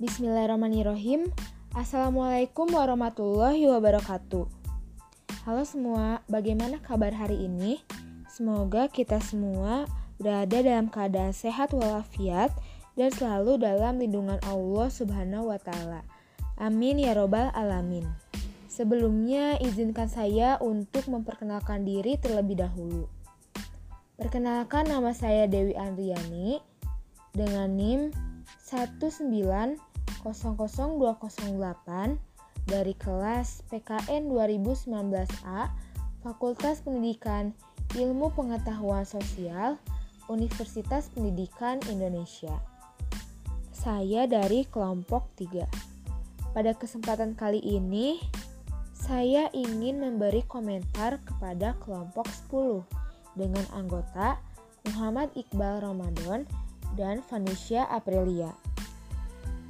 Bismillahirrahmanirrahim. Assalamualaikum warahmatullahi wabarakatuh. Halo semua, bagaimana kabar hari ini? Semoga kita semua berada dalam keadaan sehat walafiat dan selalu dalam lindungan Allah Subhanahu wa taala. Amin ya robbal alamin. Sebelumnya izinkan saya untuk memperkenalkan diri terlebih dahulu. Perkenalkan nama saya Dewi Andriani dengan NIM 19 00208 dari kelas PKN 2019A Fakultas Pendidikan Ilmu Pengetahuan Sosial Universitas Pendidikan Indonesia. Saya dari kelompok 3. Pada kesempatan kali ini, saya ingin memberi komentar kepada kelompok 10 dengan anggota Muhammad Iqbal Ramadan dan Vanisha Aprilia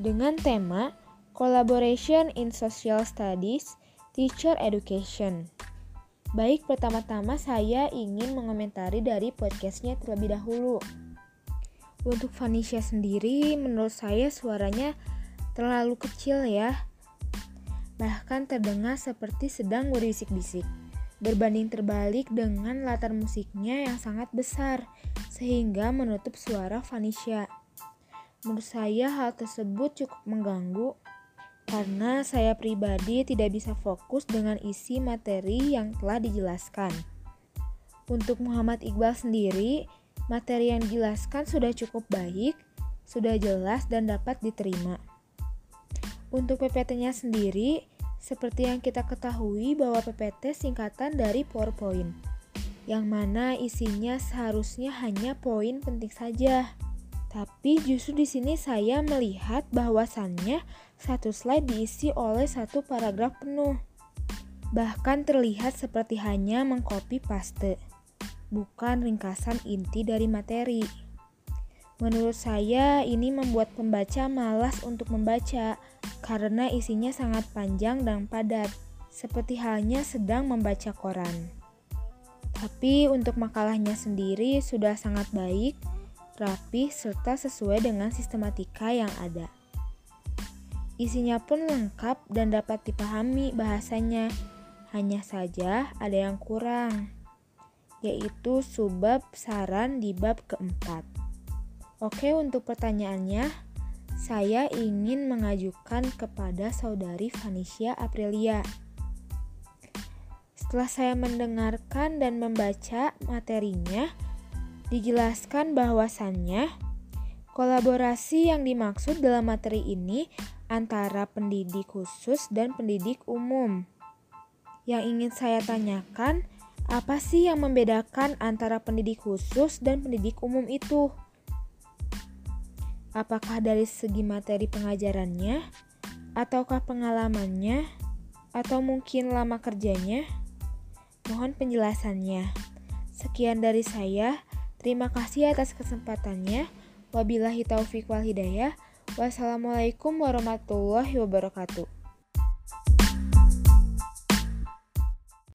dengan tema Collaboration in Social Studies Teacher Education. Baik, pertama-tama saya ingin mengomentari dari podcastnya terlebih dahulu. Untuk Vanisha sendiri, menurut saya suaranya terlalu kecil ya. Bahkan terdengar seperti sedang berisik-bisik. Berbanding terbalik dengan latar musiknya yang sangat besar, sehingga menutup suara Vanisha. Menurut saya hal tersebut cukup mengganggu karena saya pribadi tidak bisa fokus dengan isi materi yang telah dijelaskan. Untuk Muhammad Iqbal sendiri, materi yang dijelaskan sudah cukup baik, sudah jelas dan dapat diterima. Untuk PPT-nya sendiri, seperti yang kita ketahui bahwa PPT singkatan dari PowerPoint, yang mana isinya seharusnya hanya poin penting saja. Tapi justru di sini saya melihat bahwasannya satu slide diisi oleh satu paragraf penuh. Bahkan terlihat seperti hanya mengcopy paste, bukan ringkasan inti dari materi. Menurut saya ini membuat pembaca malas untuk membaca karena isinya sangat panjang dan padat, seperti halnya sedang membaca koran. Tapi untuk makalahnya sendiri sudah sangat baik rapi, serta sesuai dengan sistematika yang ada. Isinya pun lengkap dan dapat dipahami bahasanya. Hanya saja ada yang kurang, yaitu subbab saran di bab keempat. Oke, untuk pertanyaannya, saya ingin mengajukan kepada saudari Vanisha Aprilia. Setelah saya mendengarkan dan membaca materinya, dijelaskan bahwasannya kolaborasi yang dimaksud dalam materi ini antara pendidik khusus dan pendidik umum. Yang ingin saya tanyakan, apa sih yang membedakan antara pendidik khusus dan pendidik umum itu? Apakah dari segi materi pengajarannya, ataukah pengalamannya, atau mungkin lama kerjanya? Mohon penjelasannya. Sekian dari saya. Terima kasih atas kesempatannya. Wabillahi taufiq wal hidayah. Wassalamualaikum warahmatullahi wabarakatuh.